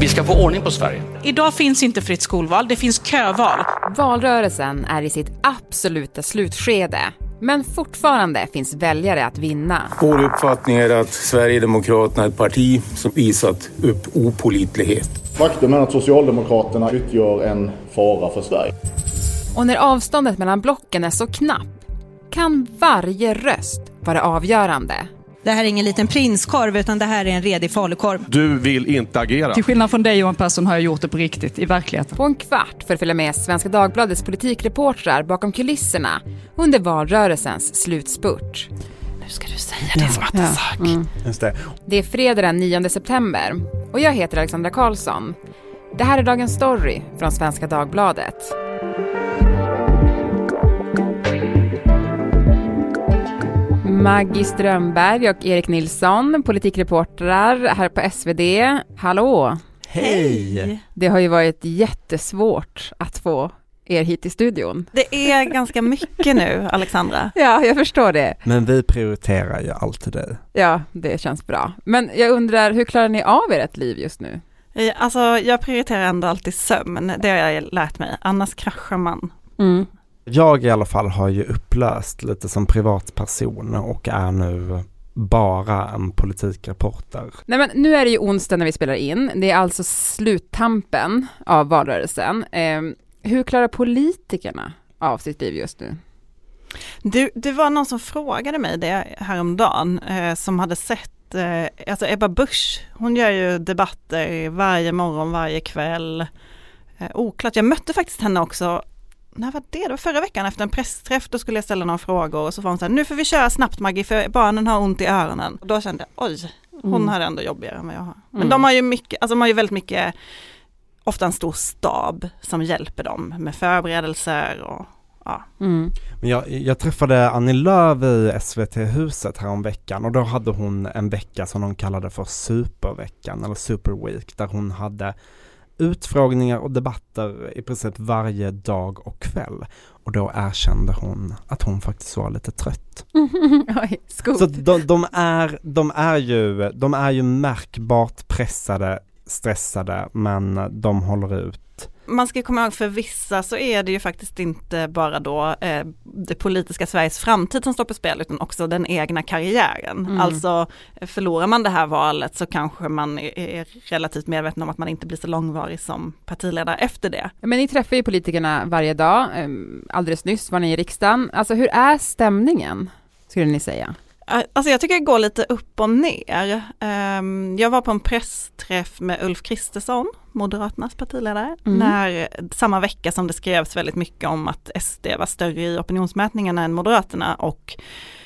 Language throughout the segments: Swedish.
Vi ska få ordning på Sverige. Idag finns inte fritt skolval, det finns köval. Valrörelsen är i sitt absoluta slutskede. Men fortfarande finns väljare att vinna. Vår uppfattning är att Sverigedemokraterna är ett parti som visat upp opolitlighet. Faktum är att Socialdemokraterna utgör en fara för Sverige. Och när avståndet mellan blocken är så knapp kan varje röst vara avgörande. Det här är ingen liten prinskorv utan det här är en redig falukorv. Du vill inte agera. Till skillnad från dig Johan Persson har jag gjort det på riktigt, i verkligheten. På en kvart för att följa med Svenska Dagbladets politikreportrar bakom kulisserna under valrörelsens slutspurt. Nu ska du säga din smarta sak. Mm. Just det. Det är fredag den 9 september och jag heter Alexandra Karlsson. Det här är dagens story från Svenska Dagbladet. Maggie Strömberg och Erik Nilsson, politikreportrar här på SvD. Hallå! Hej! Det har ju varit jättesvårt att få er hit i studion. Det är ganska mycket nu, Alexandra. Ja, jag förstår det. Men vi prioriterar ju alltid dig. Ja, det känns bra. Men jag undrar, hur klarar ni av ert liv just nu? Alltså, jag prioriterar ändå alltid sömn, det har jag lärt mig. Annars kraschar man. Mm. Jag i alla fall har ju upplöst lite som privatperson och är nu bara en politikreporter. Nej men nu är det ju onsdag när vi spelar in. Det är alltså sluttampen av valrörelsen. Eh, hur klarar politikerna av sitt liv just nu? Du, det var någon som frågade mig det häromdagen, eh, som hade sett, eh, alltså Ebba Busch, hon gör ju debatter varje morgon, varje kväll. Eh, oklart, jag mötte faktiskt henne också, när var det? Det var förra veckan efter en pressträff, då skulle jag ställa några frågor och så var hon så här, nu får vi köra snabbt Maggie för barnen har ont i öronen. Och då kände jag, oj, hon Mm. har det ändå jobbigare än vad jag har. Men Mm. de har ju mycket, alltså de har ju väldigt mycket, ofta en stor stab som hjälper dem med förberedelser och ja. Mm. Men jag, jag träffade Annie Lööf i SVT-huset häromveckan och då hade hon en vecka som de kallade för superveckan eller superweek där hon hade utfrågningar och debatter i princip varje dag och kväll. Och då erkände hon att hon faktiskt var lite trött. Oj. Så de, de, är, de, är ju, de är ju märkbart pressade, stressade, men de håller ut. Man ska komma ihåg för vissa så är det ju faktiskt inte bara då eh, det politiska Sveriges framtid som står på spel utan också den egna karriären. Mm. Alltså förlorar man det här valet så kanske man är, är relativt medveten om att man inte blir så långvarig som partiledare efter det. Men ni träffar ju politikerna varje dag. Eh, Alldeles nyss var ni i riksdagen. Alltså hur är stämningen, skulle ni säga? Alltså jag tycker det går lite upp och ner. Ehm, Jag var på en pressträff med Ulf Kristersson, Moderaternas partiledare, Mm. när, samma vecka som det skrevs väldigt mycket om att SD var större i opinionsmätningarna än Moderaterna och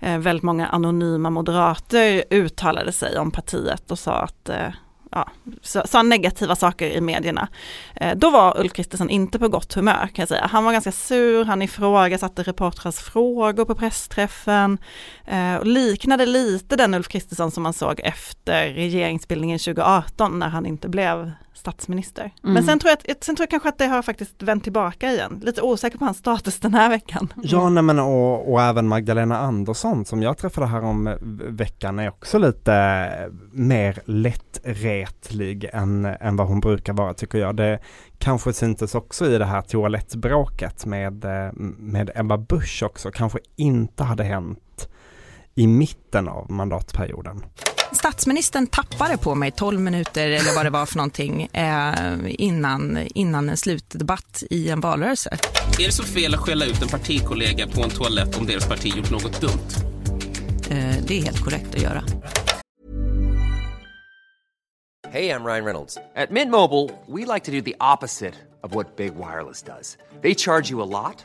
eh, väldigt många anonyma moderater uttalade sig om partiet och sa att eh, Ja, sa, negativa saker i medierna. Eh, då var Ulf Kristersson inte på gott humör kan jag säga. Han var ganska sur, han ifrågasatte reportrars frågor på pressträffen eh, och liknade lite den Ulf Kristersson som man såg efter regeringsbildningen 2018 när han inte blev statsminister. Mm. Men sen tror, jag, sen tror jag kanske att det har faktiskt vänt tillbaka igen. Lite osäker på hans status den här veckan. Ja, nej, men och, och även Magdalena Andersson som jag träffade här om eh, veckan är också lite eh, mer lättretlig än, än vad hon brukar vara tycker jag. Det kanske syntes också i det här toalettbråket med, eh, med Ebba Busch också, kanske inte hade hänt i mitten av mandatperioden. Statsministern tappade på mig 12 minuter eller vad det var för någonting eh, innan, innan en slutdebatt i en valrörelse. Är det så fel att skälla ut en partikollega på en toalett om deras parti gjort något dumt? Eh, det är helt korrekt att göra. Hey, I'm Ryan Reynolds. At Mint Mobile, we like to do the opposite of what Big Wireless does. They charge you a lot,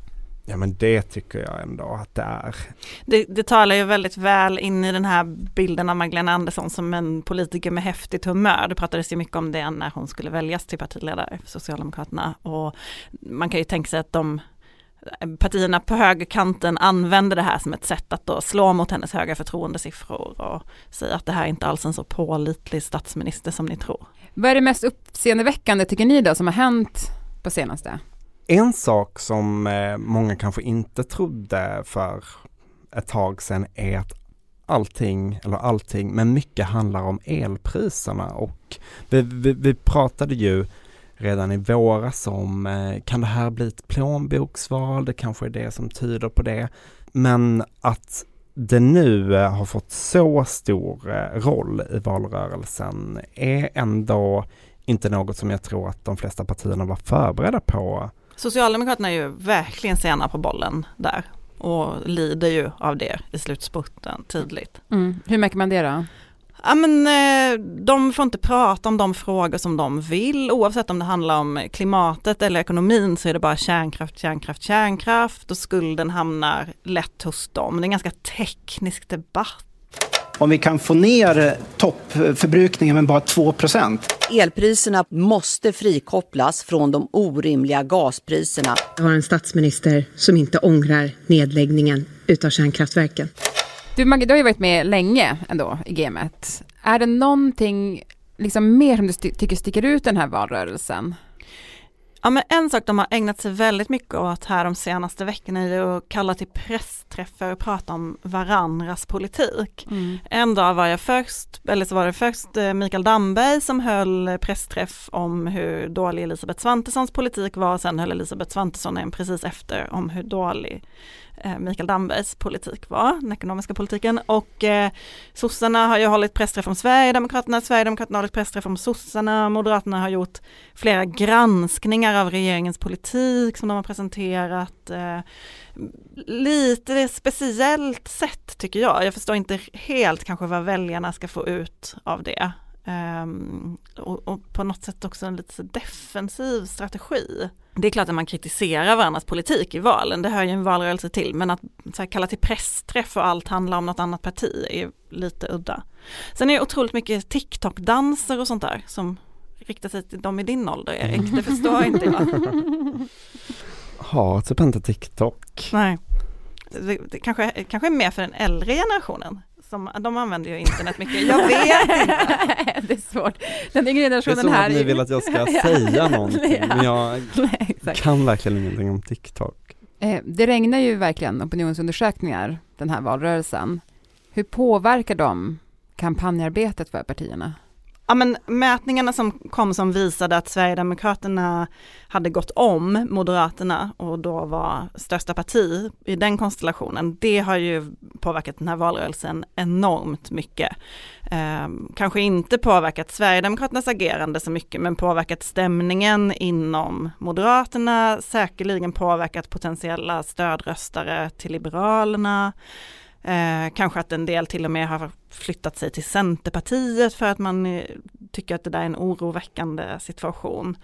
Ja men det tycker jag ändå att det är. Det, det talar ju väldigt väl in i den här bilden av Magdalena Andersson som en politiker med häftigt humör. Det pratades ju mycket om det när hon skulle väljas till partiledare för Socialdemokraterna och man kan ju tänka sig att de partierna på högerkanten använder det här som ett sätt att då slå mot hennes höga förtroendesiffror och säga att det här är inte alls en så pålitlig statsminister som ni tror. Vad är det mest uppseendeväckande tycker ni då som har hänt på senaste? En sak som eh, många kanske inte trodde för ett tag sedan är att allting, eller allting, men mycket handlar om elpriserna och vi, vi, vi pratade ju redan i våras om, eh, kan det här bli ett plånboksval? Det kanske är det som tyder på det. Men att det nu eh, har fått så stor roll i valrörelsen är ändå inte något som jag tror att de flesta partierna var förberedda på Socialdemokraterna är ju verkligen sena på bollen där och lider ju av det i slutspurten tydligt. Mm. Hur märker man det då? Ja men eh, de får inte prata om de frågor som de vill oavsett om det handlar om klimatet eller ekonomin så är det bara kärnkraft, kärnkraft, kärnkraft och skulden hamnar lätt hos dem. Det är en ganska teknisk debatt om vi kan få ner toppförbrukningen med bara 2% Elpriserna måste frikopplas från de orimliga gaspriserna. Jag har en statsminister som inte ångrar nedläggningen utav kärnkraftverken. Du Maggie, du har ju varit med länge ändå i gamet. Är det någonting liksom mer som du tycker sticker ut den här valrörelsen? Ja men en sak de har ägnat sig väldigt mycket åt här de senaste veckorna är att kalla till pressträffar och prata om varandras politik. Mm. En dag var jag först, eller så var det först eh, Mikael Damberg som höll pressträff om hur dålig Elisabeth Svantessons politik var, sen höll Elisabeth Svantesson en precis efter om hur dålig Eh, Mikael Dambergs politik var, den ekonomiska politiken. Och eh, sossarna har ju hållit pressträff om Sverigedemokraterna, Sverigedemokraterna har hållit pressträff om sossarna, Moderaterna har gjort flera granskningar av regeringens politik som de har presenterat. Eh, lite speciellt sätt tycker jag. Jag förstår inte helt kanske vad väljarna ska få ut av det. Um, och, och, på något sätt också en lite defensiv strategi. Det är klart att man kritiserar varandras politik i valen, det hör ju en valrörelse till, men att här, kalla till pressträff och allt handlar om något annat parti är lite udda. Sen är det otroligt mycket TikTok-danser och sånt där som riktar sig till de i din ålder Erik, det förstår inte jag. Har typ inte TikTok. Nej. Det, det kanske, kanske är mer för den äldre generationen som, de använder ju internet mycket. Jag vet inte. det är svårt. Den yngre generationen här. Det är som att ni vill att jag ska säga någonting, men jag Nej, kan verkligen ingenting om TikTok. Eh, det regnar ju verkligen opinionsundersökningar den här valrörelsen. Hur påverkar de kampanjarbetet för partierna? Ja men mätningarna som kom som visade att Sverigedemokraterna hade gått om Moderaterna och då var största parti i den konstellationen, det har ju påverkat den här valrörelsen enormt mycket. Eh, kanske inte påverkat Sverigedemokraternas agerande så mycket, men påverkat stämningen inom Moderaterna, säkerligen påverkat potentiella stödröstare till Liberalerna. Eh, kanske att en del till och med har flyttat sig till Centerpartiet för att man eh, tycker att det där är en oroväckande situation.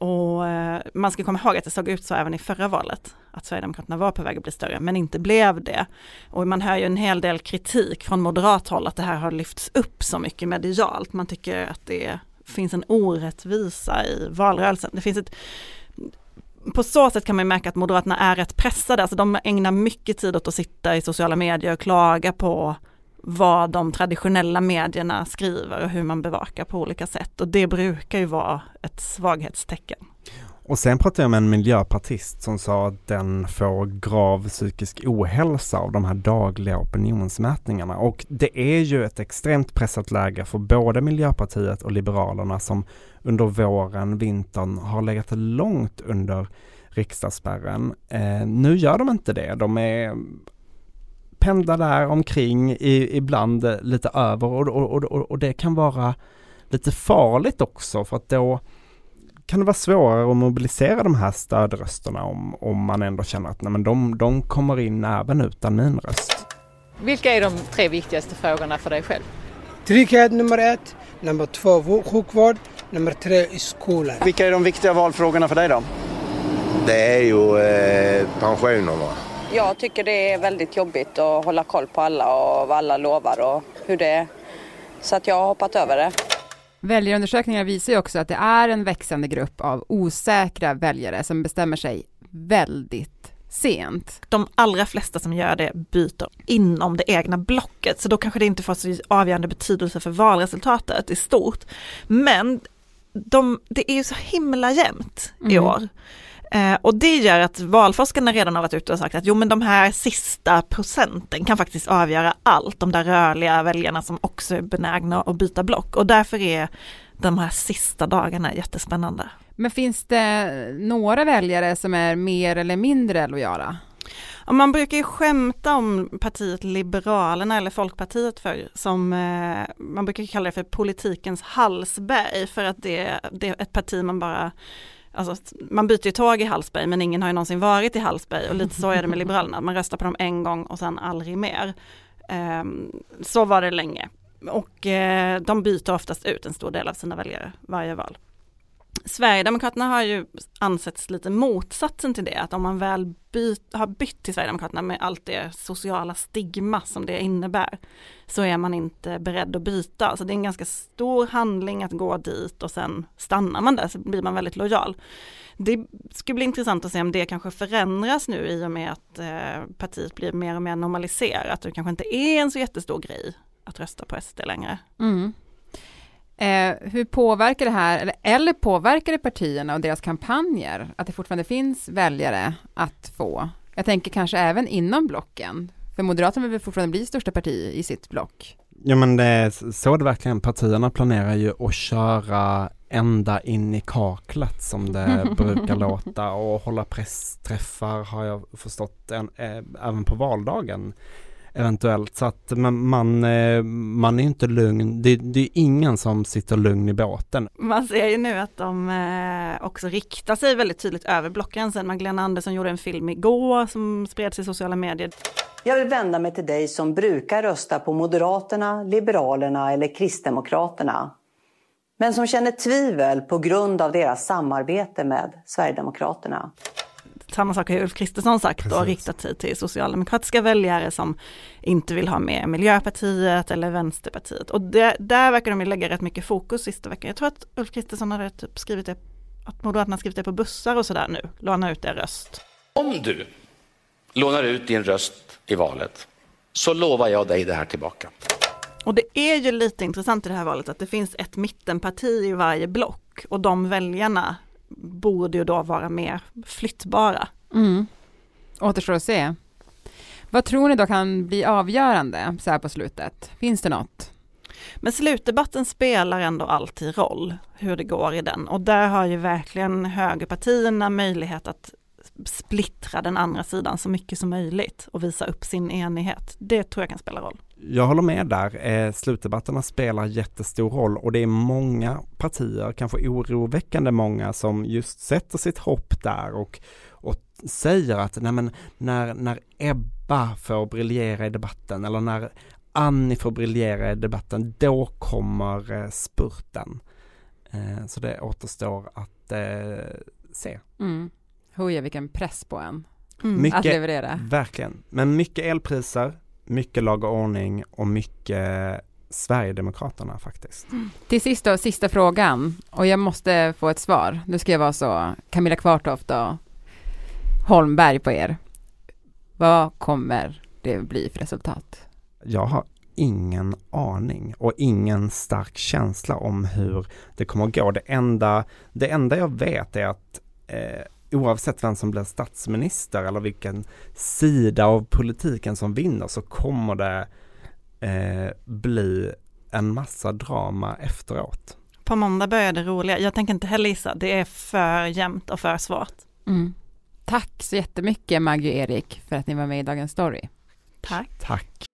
Och eh, man ska komma ihåg att det såg ut så även i förra valet, att Sverigedemokraterna var på väg att bli större, men inte blev det. Och man hör ju en hel del kritik från moderat håll att det här har lyfts upp så mycket medialt. Man tycker att det finns en orättvisa i valrörelsen. Det finns ett på så sätt kan man märka att Moderaterna är rätt pressade, alltså de ägnar mycket tid åt att sitta i sociala medier och klaga på vad de traditionella medierna skriver och hur man bevakar på olika sätt och det brukar ju vara ett svaghetstecken. Och sen pratade jag med en miljöpartist som sa att den får grav psykisk ohälsa av de här dagliga opinionsmätningarna. Och det är ju ett extremt pressat läge för både Miljöpartiet och Liberalerna som under våren, vintern har legat långt under riksdagsspärren. Eh, nu gör de inte det. De är pendlar där omkring, i, ibland lite över och, och, och, och det kan vara lite farligt också för att då kan det vara svårare att mobilisera de här stödrösterna om, om man ändå känner att nej, men de, de kommer in även utan min röst. Vilka är de tre viktigaste frågorna för dig själv? Trygghet nummer ett, nummer två sjukvård, nummer tre skolan. Vilka är de viktiga valfrågorna för dig då? det är ju eh, pensionerna. Jag tycker det är väldigt jobbigt att hålla koll på alla och vad alla lovar och hur det är. Så att jag har hoppat över det. Väljarundersökningar visar ju också att det är en växande grupp av osäkra väljare som bestämmer sig väldigt sent. De allra flesta som gör det byter inom det egna blocket, så då kanske det inte får så avgörande betydelse för valresultatet i stort. Men de, det är ju så himla jämnt i Mm. år. Eh, och det gör att valforskarna redan har varit ute och sagt att jo men de här sista procenten kan faktiskt avgöra allt, de där rörliga väljarna som också är benägna att byta block. Och därför är de här sista dagarna jättespännande. Men finns det några väljare som är mer eller mindre lojala? Och man brukar ju skämta om partiet Liberalerna eller Folkpartiet för som eh, man brukar kalla det för politikens halsberg för att det, det är ett parti man bara Alltså, man byter ju tåg i Hallsberg men ingen har ju någonsin varit i Hallsberg och lite så är det med Liberalerna. Man röstar på dem en gång och sen aldrig mer. Ehm, så var det länge. Och eh, de byter oftast ut en stor del av sina väljare varje val. Sverigedemokraterna har ju ansetts lite motsatsen till det, att om man väl byt, har bytt till Sverigedemokraterna med allt det sociala stigma som det innebär, så är man inte beredd att byta. Så det är en ganska stor handling att gå dit och sen stannar man där så blir man väldigt lojal. Det skulle bli intressant att se om det kanske förändras nu i och med att eh, partiet blir mer och mer normaliserat. och Det kanske inte är en så jättestor grej att rösta på SD längre. Mm. Eh, hur påverkar det här, eller, eller påverkar det partierna och deras kampanjer, att det fortfarande finns väljare att få? Jag tänker kanske även inom blocken, för Moderaterna vill fortfarande bli största parti i sitt block. Ja men det är så det verkligen, partierna planerar ju att köra ända in i kaklet som det brukar låta och hålla pressträffar har jag förstått en, eh, även på valdagen eventuellt så att man, man, eh, man är inte lugn, det, det är ingen som sitter lugn i båten. Man ser ju nu att de eh, också riktar sig väldigt tydligt över blockgränsen. Magdalena Andersson gjorde en film igår som spreds i sociala medier. Jag vill vända mig till dig som brukar rösta på Moderaterna, Liberalerna eller Kristdemokraterna. Men som känner tvivel på grund av deras samarbete med Sverigedemokraterna. Samma sak har Ulf Kristersson sagt och riktat sig till socialdemokratiska väljare som inte vill ha med Miljöpartiet eller Vänsterpartiet. Och det, där verkar de ju lägga rätt mycket fokus sista veckan. Jag tror att Ulf Kristersson hade typ skrivit det, att Moderaterna har skrivit det på bussar och sådär nu, låna ut er röst. Om du lånar ut din röst i valet så lovar jag dig det här tillbaka. Och det är ju lite intressant i det här valet att det finns ett mittenparti i varje block och de väljarna borde ju då vara mer flyttbara. Mm. Återstår att se. Vad tror ni då kan bli avgörande så här på slutet? Finns det något? Men slutdebatten spelar ändå alltid roll, hur det går i den. Och där har ju verkligen högerpartierna möjlighet att splittra den andra sidan så mycket som möjligt och visa upp sin enighet. Det tror jag kan spela roll. Jag håller med där. Eh, slutdebatterna spelar jättestor roll och det är många partier, kanske oroväckande många, som just sätter sitt hopp där och, och säger att nej men, när, när Ebba får briljera i debatten eller när Annie får briljera i debatten, då kommer eh, spurten. Eh, så det återstår att eh, se. Mm. Huja vilken press på en Mycket, att leverera. Verkligen, men mycket elpriser, mycket lag och ordning och mycket Sverigedemokraterna faktiskt. Till sist då, sista frågan och jag måste få ett svar. Nu ska jag vara så Camilla Kvartoft och Holmberg på er. Vad kommer det bli för resultat? Jag har ingen aning och ingen stark känsla om hur det kommer att gå. Det enda, det enda jag vet är att eh, oavsett vem som blir statsminister eller vilken sida av politiken som vinner så kommer det eh, bli en massa drama efteråt. På måndag börjar det roliga. Jag tänker inte heller gissa. Det är för jämnt och för svårt. Mm. Tack så jättemycket Maggie och Erik för att ni var med i Dagens Story. Tack. Tack.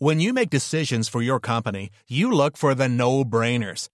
When you make decisions for your company, you look for the no-brainers.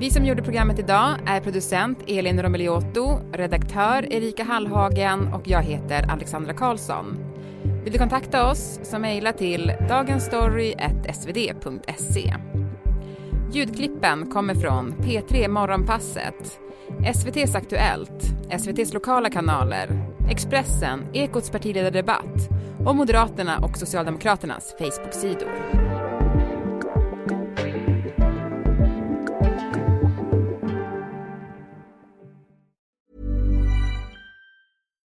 Vi som gjorde programmet idag är producent Elin Romeliotto, redaktör Erika Hallhagen och jag heter Alexandra Karlsson. Vill du kontakta oss så mejla till dagensstory.svd.se. Ljudklippen kommer från P3 Morgonpasset, SVTs Aktuellt, SVTs lokala kanaler, Expressen, Ekots partiledardebatt och Moderaterna och Socialdemokraternas Facebook-sidor.